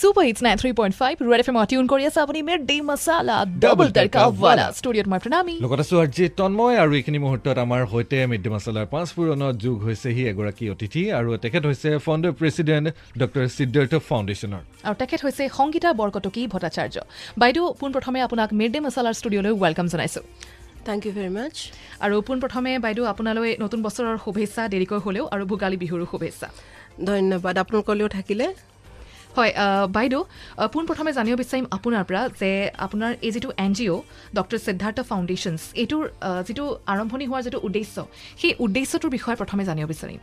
Super hits nine three point five red F M tune কৰি আছে আপুনি মেৰ ডে মচালা ডাবল টাৰ্কাৱালা ষ্টুডিঅ'ত মই প্ৰণামী লগত আছো আজি তন্ময় আৰু এইখিনি মুহূৰ্তত আমাৰ সৈতে মিড ডে মছলাৰ পাঁচ পূৰণত যোগ হৈছেহি এগৰাকী অতিথি আৰু তেখেত হৈছে ফাউণ্ডাৰ প্ৰেচিডেণ্ট ডক্টৰ সিদ্ধাৰ্থ ফাউণ্ডেশ্যনৰ আৰু তেখেত হৈছে সংগীতা বৰকটকী ভট্টাচাৰ্য। বাইদেউ পোনপ্ৰথমে আপোনাক মিড ডে মছলাৰ ষ্টুডিঅ'লৈ ৱেলকাম জনাইছোঁ। থেংক ইউ ভেৰি মাছ আৰু পোনপ্ৰথমে বাইদেউ আপোনালৈ নতুন বছৰৰ শুভেচ্ছা দেৰিকৈ হ'লেও আৰু ভোগালী বিহুৰো শুভেচ্ছা। ধন্যবাদ। আপোনালোকলৈও থাকিলে। হয় বাইদেউ পোনপ্ৰথমে জানিব বিচাৰিম আপোনাৰ পৰা যে আপোনাৰ এই যিটো N G O' doctor Siddhartha foundations এইটোৰ যিটো আৰম্ভণি হোৱাৰ যিটো উদ্দেশ্য সেই উদ্দেশ্যটোৰ বিষয়ে প্ৰথমে জানিব বিচাৰিম।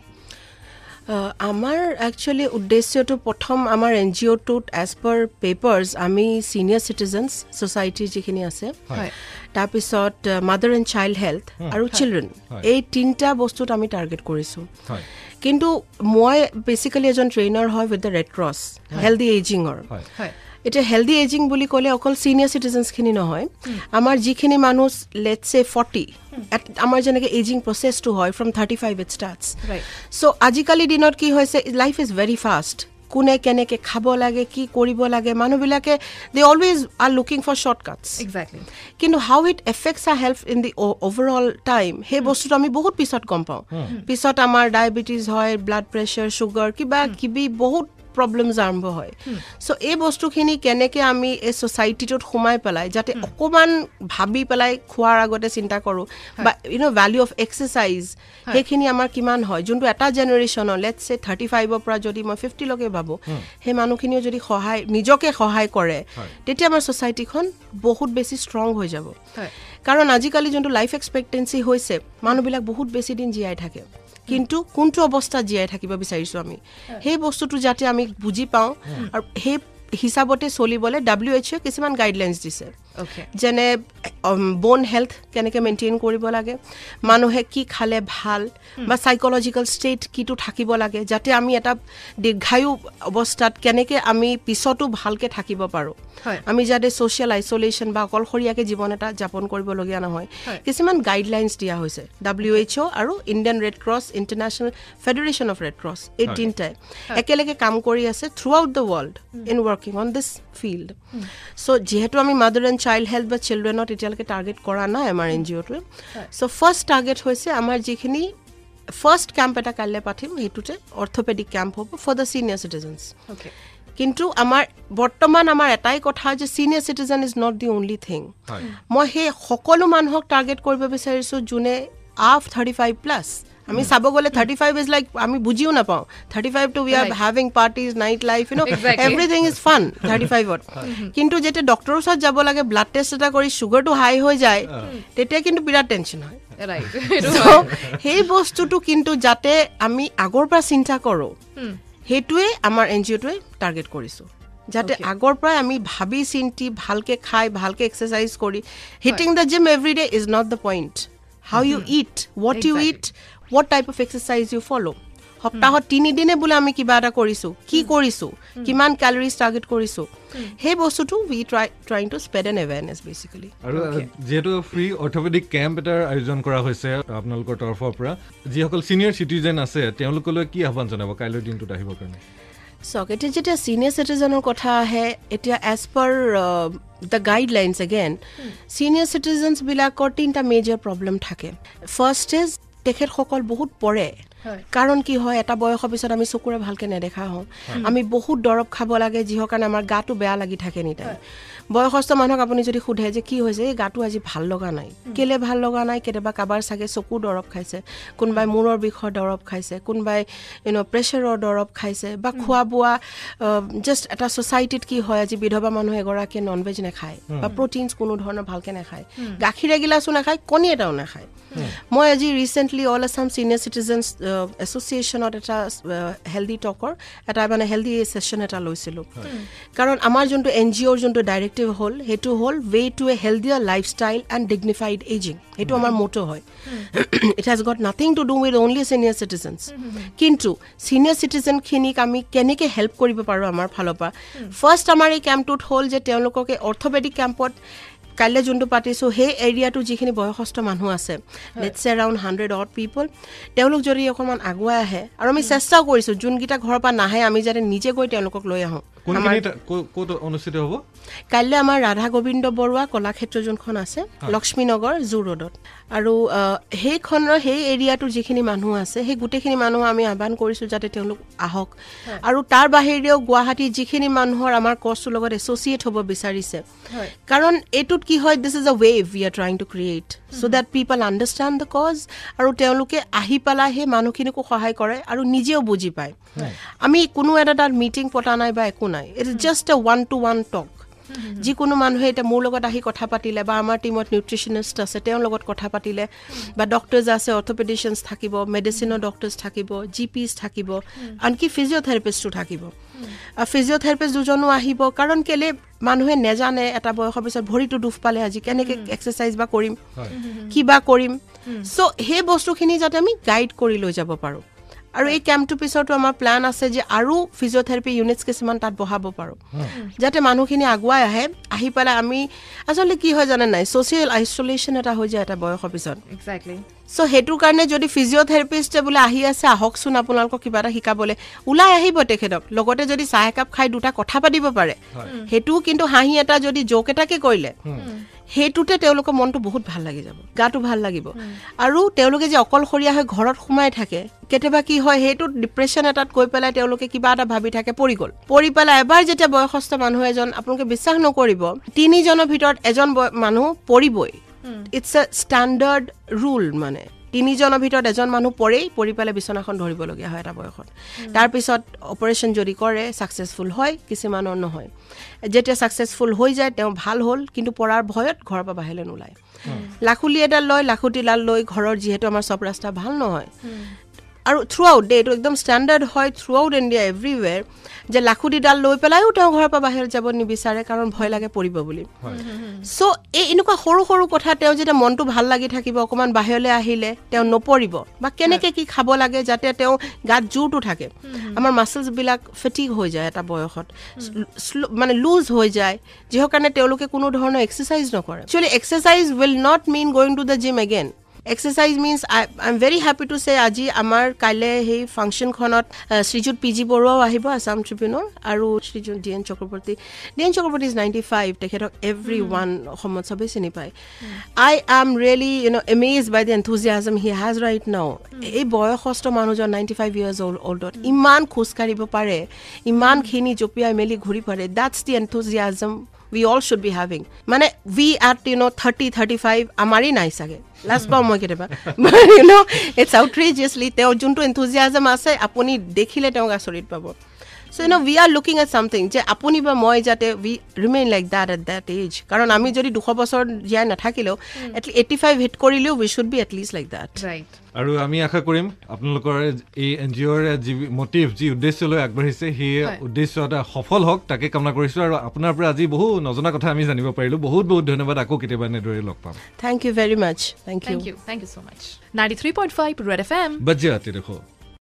আমাৰ একচুৱেলি উদ্দেশ্যটো প্ৰথম আমাৰ এন জি অ'টোত এজ পাৰ পেপাৰ্ছ আমি ছিনিয়ৰ চিটিজেনছ ছ'চাইটিৰ যিখিনি আছে হয়। তাৰপিছত মাদাৰ এণ্ড চাইল্ড হেল্থ আৰু চিলড্ৰেন। এই তিনিটা বস্তুত আমি টাৰ্গেট কৰিছোঁ। হয়। কিন্তু মই বেচিকেলি এজন ট্ৰেইনাৰ হয় with the red cross healthy এইজিঙৰ হয়। হয়। এতিয়া হেল্ডি এজিং বুলি ক'লে অকল ছিনিয়ৰ চিটিজেনছখিনি নহয় আমাৰ যিখিনি মানুহ লেটছ এ ফৰ্টি আমাৰ যেনেকৈ এজিং প্ৰচেছটো হয় from thirty five it starts. So' আজিকালি দিনত কি হৈছে লাইফ ইজ ভেৰি ফাষ্ট কোনে কেনেকৈ খাব লাগে কি কৰিব লাগে মানুহবিলাকে they always are looking for shortcuts exactly কিন্তু how it affects a health in the overall time সেই বস্তুটো আমি বহুত পিছত গম পাওঁ। পিছত আমাৰ ডায়েবেটিছ হয় ব্লাড প্ৰেছাৰ চুগাৰ কিবা কিবি বহুত প্ৰব্লেমছ আৰম্ভ হয়। চ' এই বস্তুখিনি কেনেকৈ আমি এই ছ'চাইটিটোত সোমাই পেলাই যাতে অকণমান ভাবি পেলাই খোৱাৰ আগতে চিন্তা কৰোঁ বা you know' value of exercise সেইখিনি আমাৰ কিমান হয়? যোনটো এটা জেনেৰেশ্যনৰ লেটছ চে থাৰ্টি ফাইভৰ পৰা যদি মই ফিফটিলৈকে ভাবোঁ সেই মানুহখিনিও যদি সহায় নিজকে সহায় কৰে তেতিয়া আমাৰ ছ'চাইটিখন বহুত বেছি ষ্ট্ৰং হৈ যাব। কাৰণ আজিকালি যোনটো লাইফ এক্সপেক্টেঞ্চি হৈছে মানুহবিলাক বহুত বেছি দিন জীয়াই থাকে। কিন্তু কোনটো অৱস্থাত জীয়াই থাকিব বিচাৰিছোঁ আমি? সেই বস্তুটো যাতে আমি বুজি পাওঁ আৰু সেই হিচাপতে চলিবলৈ ডাব্লিউ এইচ অ'ই কিছুমান গাইডলাইনছ দিছে। যেনে ব'ন হেল্থ কেনেকৈ মেইনটেইন কৰিব লাগে মানুহে কি খালে ভাল বা চাইক'লজিকেল ষ্টেট কিটো থাকিব লাগে যাতে আমি এটা দীৰ্ঘায়ু অৱস্থাত কেনেকৈ আমি পিছতো ভালকৈ থাকিব পাৰোঁ। আমি যাতে ছ'চিয়েল আইচলেশ্যন বা অকলশৰীয়াকৈ জীৱন এটা যাপন কৰিবলগীয়া নহয়। হয়। কিছুমান গাইডলাইনছ দিয়া হৈছে ডাব্লিউ এইচ অ' আৰু Indian red cross international federation of red cross এই। তিনিটাই। একেলগে কাম কৰি আছে throughout the world in working on this field so' যিহেতু আমি মাদাৰ এণ্ড চাইল্ড হেল্থ বা চিলড্ৰেনত এতিয়ালৈকে টাৰ্গেট কৰা নাই আমাৰ এন জি অ'টোৱে চ' ফাৰ্ষ্ট টাৰ্গেট হৈছে আমাৰ যিখিনি ফাৰ্ষ্ট কেম্প এটা কাইলৈ পাতিম সেইটোতে অৰ্থপেডিক কেম্প হ'ব ফৰ দ্য ছিনিয়ৰ চিটিজেনছ কিন্তু আমাৰ বৰ্তমান আমাৰ এটাই কথা যে senior citizen is not the only thing মই সেই সকলো মানুহক টাৰ্গেট কৰিব বিচাৰিছোঁ যোনে আফ থাৰ্টি ফাইভ প্লাছ আমি চাব গ'লে থাৰ্টি ফাইভ ইজ লাইক আমি বুজিও নাপাওঁ thirty five to we are. Having parties night life you know. Everything is fun thirty ফাইভত কিন্তু যেতিয়া ডক্টৰৰ ওচৰত যাব লাগে ব্লাড টেষ্ট এটা কৰি চুগাৰটো হাই হৈ যায় তেতিয়া কিন্তু বিৰাট টেনশ্যন হয় সেই বস্তুটো কিন্তু যাতে আমি আগৰ পৰা চিন্তা কৰোঁ সেইটোৱে আমাৰ এন জি অ'টোৱে টাৰ্গেট কৰিছোঁ যাতে. আগৰ পৰাই আমি ভাবি চিন্তি ভালকৈ খাই ভালকৈ এক্সাৰচাইজ কৰি hitting the gym every day is not the point how you eat what you. Eat what type of exercise you follow' সপ্তাহত তিনিদিনে বোলে আমি কিবা এটা কৰিছোঁ। কি কৰিছোঁ? কিমান কেলৰিজ টাৰ্গেট কৰিছোঁ? সেই বস্তুটো we try trying to spread an awareness basically আৰু যিহেতু ফ্ৰী অৰ্থপেডিক কেম্প এটাৰ আয়োজন কৰা হৈছে আপোনালোকৰ তৰফৰ পৰা যিসকল ছিনিয়ৰ চিটিজেন আছে তেওঁলোকলৈ কি আহ্বান জনাব কাইলৈৰ দিনটোত আহিবৰ কাৰণে? চাওক এতিয়া যেতিয়া ছিনিয়ৰ চিটিজেনৰ কথা আহে এতিয়া as per the guidelines again senior চিটিজেনছবিলাকৰ তিনিটা মেজৰ প্ৰব্লেম থাকে। ফাৰ্ষ্ট ইজ তেখেতসকল বহুত পৰে। কাৰণ কি হয় এটা বয়সৰ পিছত আমি চকুৰে ভালকৈ নেদেখা হওঁ। আমি বহুত দৰৱ খাব লাগে যিহৰ কাৰণে আমাৰ গাটো বেয়া লাগি থাকে নি টাইম বয়সস্থ মানুহক আপুনি যদি সোধে যে কি হৈছে এই গাটো আজি ভাল লগা নাই। কেলে ভাল লগা নাই? কেতিয়াবা কাৰোবাৰ চাগে চকু দৰৱ খাইছে কোনোবাই মূৰৰ বিষৰ দৰৱ খাইছে কোনোবাই ইউন' প্ৰেছাৰৰ দৰৱ খাইছে বা খোৱা বোৱা জাষ্ট এটা ছ'চাইটিত কি হয় আজি বিধৱা মানুহ এগৰাকীয়ে নন ভেজ নাখায় বা প্ৰটিনছ কোনো ধৰণৰ ভালকৈ নাখায়। গাখীৰ এগিলাচো নাখায় কণী এটাও নাখায়। মই আজি recently all Assam senior citizens এছ'চিয়েশ্যনত এটা হেল্ডি টকৰ এটা মানে হেল্ডি ছেশ্যন এটা লৈছিলোঁ। কাৰণ আমাৰ যোনটো এন জি অ'ৰ যোনটো ডাইৰেক্টিভ হ'ল সেইটো হ'ল way to a healthier lifestyle and dignified ageing সেইটো আমাৰ মটো হয়। It has got nothing to do with only senior citizens কিন্তু ছিনিয়ৰ চিটিজেনখিনিক আমি কেনেকৈ হেল্প কৰিব পাৰোঁ আমাৰ ফালৰ পৰা? ফাৰ্ষ্ট আমাৰ এই কেম্পটোত হ'ল যে তেওঁলোকক এই অৰ্থপেডিক কেম্পত কাইলৈ যোনটো পাতিছোঁ সেই এৰিয়াটোৰ যিখিনি বয়সস্থ মানুহ আছে let's around hundred odd people তেওঁলোক যদি অকণমান আগুৱাই আহে আৰু আমি চেষ্টাও কৰিছোঁ যোনকেইটা ঘৰৰ পৰা নাহে আমি যাতে নিজে গৈ তেওঁলোকক লৈ আহোঁ। অনুষ্ঠিত হ'ব? কাইলৈ আমাৰ ৰাধা গোবিন্দ বৰুৱা কলাক্ষেত্ৰ যোনখন আছে লক্ষ্মীনগৰ জু ৰোডত। আৰু সেইখনৰ সেই এৰিয়াটোৰ যিখিনি মানুহ আছে সেই গোটেইখিনি মানুহ আমি আহ্বান কৰিছোঁ যাতে তেওঁলোক আহক। আৰু তাৰ বাহিৰেও গুৱাহাটীৰ যিখিনি মানুহৰ আমাৰ কছটোৰ লগত এছ'চিয়েট হ'ব বিচাৰিছে। কাৰণ এইটোত কি হয় this is a wave we are trying to create so' that people understand the cause আৰু তেওঁলোকে আহি পেলাই সেই মানুহখিনিকো সহায় কৰে আৰু নিজেও বুজি পায়। আমি কোনো এটা তাত মিটিং পতা নাই বা একো নাই। It is just a one to one talk যিকোনো মানুহে এতিয়া মোৰ লগত আহি কথা পাতিলে বা আমাৰ টীমত নিউট্ৰিচনিষ্ট আছে তেওঁৰ লগত কথা পাতিলে বা ডক্টৰ্ছ আছে অৰ্থপেডিচিয়ানছ থাকিব মেডিচিনৰ ডক্টৰ্ছ থাকিব জি পিছ থাকিব আনকি ফিজিঅ'থেৰাপিষ্টো থাকিব। ফিজিঅ'থেৰাপিষ্ট দুজনো আহিব কাৰণ কেলে মানুহে নেজানে এটা বয়সৰ পিছত ভৰিটো দুখ পালে আজি কেনেকৈ এক্সাৰচাইজ বা কৰিম কিবা কৰিম। চ' সেই বস্তুখিনি যাতে আমি গাইড কৰি লৈ যাব পাৰোঁ। আৰু এই কেম্পটোৰ পিছতো আমাৰ প্লেন আছে যে আৰু ফিজিঅ'থেৰাপি ইউনিটছ কিছুমান তাত বহাব পাৰোঁ। যাতে মানুহখিনি আগুৱাই আহে আহি পেলাই আমি আচলতে কি হয় জানে নাই? ছ'চিয়েল আইচলেশ্যন এটা হৈ যায় এটা বয়সৰ পিছত। চ' সেইটো কাৰণে যদি ফিজিঅ'থেৰাপিষ্টে বোলে আহি আছে আহকচোন আপোনালোকক কিবা এটা শিকাবলৈ। ওলাই আহিব তেখেতক। লগতে যদি চাহ একাপ খাই দুটা কথা পাতিব পাৰে। সেইটোও কিন্তু হাঁহি এটা যদি জোক এটাকে কৰিলে সেইটোতে তেওঁলোকৰ মনটো বহুত ভাল লাগি যাব। গাটো ভাল লাগিব। আৰু তেওঁলোকে যে অকলশৰীয়া হৈ ঘৰত সোমাই থাকে কেতিয়াবা কি হয় সেইটো ডিপ্ৰেশ্যন এটাত গৈ পেলাই তেওঁলোকে কিবা এটা ভাবি থাকে পৰি গ'ল। পৰি পেলাই এবাৰ যেতিয়া বয়সস্থ মানুহ এজন আপোনালোকে বিশ্বাস নকৰিব তিনিজনৰ ভিতৰত এজন মানুহ পৰিবই। ইটছ এ ষ্টেণ্ডাৰ্ড ৰুল মানে। তিনিজনৰ ভিতৰত এজন মানুহ পৰেই পৰি পেলাই বিচনাখন ধৰিবলগীয়া হয় এটা বয়সত। তাৰপিছত অপাৰেশ্যন যদি কৰে ছাকচেছফুল হয় কিছুমানৰ নহয়। যেতিয়া ছাকচেছফুল হৈ যায় তেওঁ ভাল হ'ল কিন্তু পৰাৰ ভয়ত ঘৰৰ পৰা বাহিৰলৈ নোলায়। লাখুলি এডাল লয় লাখুটিডাল লৈ ঘৰৰ যিহেতু আমাৰ চব ৰাস্তা ভাল নহয়। আৰু থ্ৰু আউট দে এইটো একদম ষ্টেণ্ডাৰ্ড হয় থ্ৰু আউট ইণ্ডিয়া এভৰিৱেৰ যে লাখুটিডাল লৈ পেলাইও তেওঁ ঘৰৰ পৰা বাহিৰত যাব নিবিচাৰে কাৰণ ভয় লাগে পৰিব বুলি। চ' এই এনেকুৱা সৰু সৰু কথা তেওঁ যেতিয়া মনটো ভাল লাগি থাকিব অকণমান বাহিৰলৈ আহিলে তেওঁ নপৰিব। বা কেনেকৈ কি খাব লাগে যাতে তেওঁ গাত জোৰটো থাকে। আমাৰ মাছলছবিলাক ফেটিক হৈ যায় এটা বয়সত। মানে লুজ হৈ যায় যিহৰ কাৰণে তেওঁলোকে কোনো ধৰণৰ এক্সাৰচাইজ নকৰে। Actually exercise will not mean going to the gym again exercise means I I am very happy to say আজি আমাৰ কাইলৈ সেই ফাংচনখনত শ্ৰীযুত পি জি বৰুৱাও আহিব আছাম ট্ৰিবিউনৰ আৰু Srijut D N Chakraborty. D N Chakraborty is ninety five তেখেতক every one অসমত চবেই চিনি পায়। I am really you know' amaze by the enthusiasm he has right now এই বয়সস্থ মানুহজন নাইণ্টি ফাইভ ইয়াৰ্ছ অল্ড অল্ডত ইমান খোজকাঢ়িব পাৰে ইমানখিনি জঁপিয়াই মেলি ঘূৰি পাৰে that's the enthusiasm we all should be having মানে we at you know' thirty thirty five আমাৰেই নাই চাগে। লাজ পাওঁ মই কেতিয়াবা। ইউ ন' ইটছ আউটৰিজিয়াছলি তেওঁৰ যোনটো এনথুজিয়াজম আছে আপুনি দেখিলে তেওঁক আচৰিত পাব। So' you know' we are looking at something যে আপুনি বা মই যাতে we remain like that at that age কাৰণ আমি যদি দুশ বছৰ জীয়াই নাথাকিলেও এটলিষ্ট এইটি ফাইভ হিট কৰিলেও we should be at least like that right আৰু আমি আশা কৰিম আপোনালোকৰ এই এন জি অ'ৰ যি মটিভ যি উদ্দেশ্য লৈ আগবাঢ়িছে সেই। উদ্দেশ্য এটা সফল হওক তাকে কামনা কৰিছোঁ। আৰু আপোনাৰ পৰা আজি বহু নজনা কথা আমি জানিব পাৰিলোঁ। বহুত বহুত ধন্যবাদ। আকৌ কেতিয়াবা এনেদৰে লগ পাম। Thank you very much thank you thank you so' much ninety three point five red F M বাজ্যা দেখো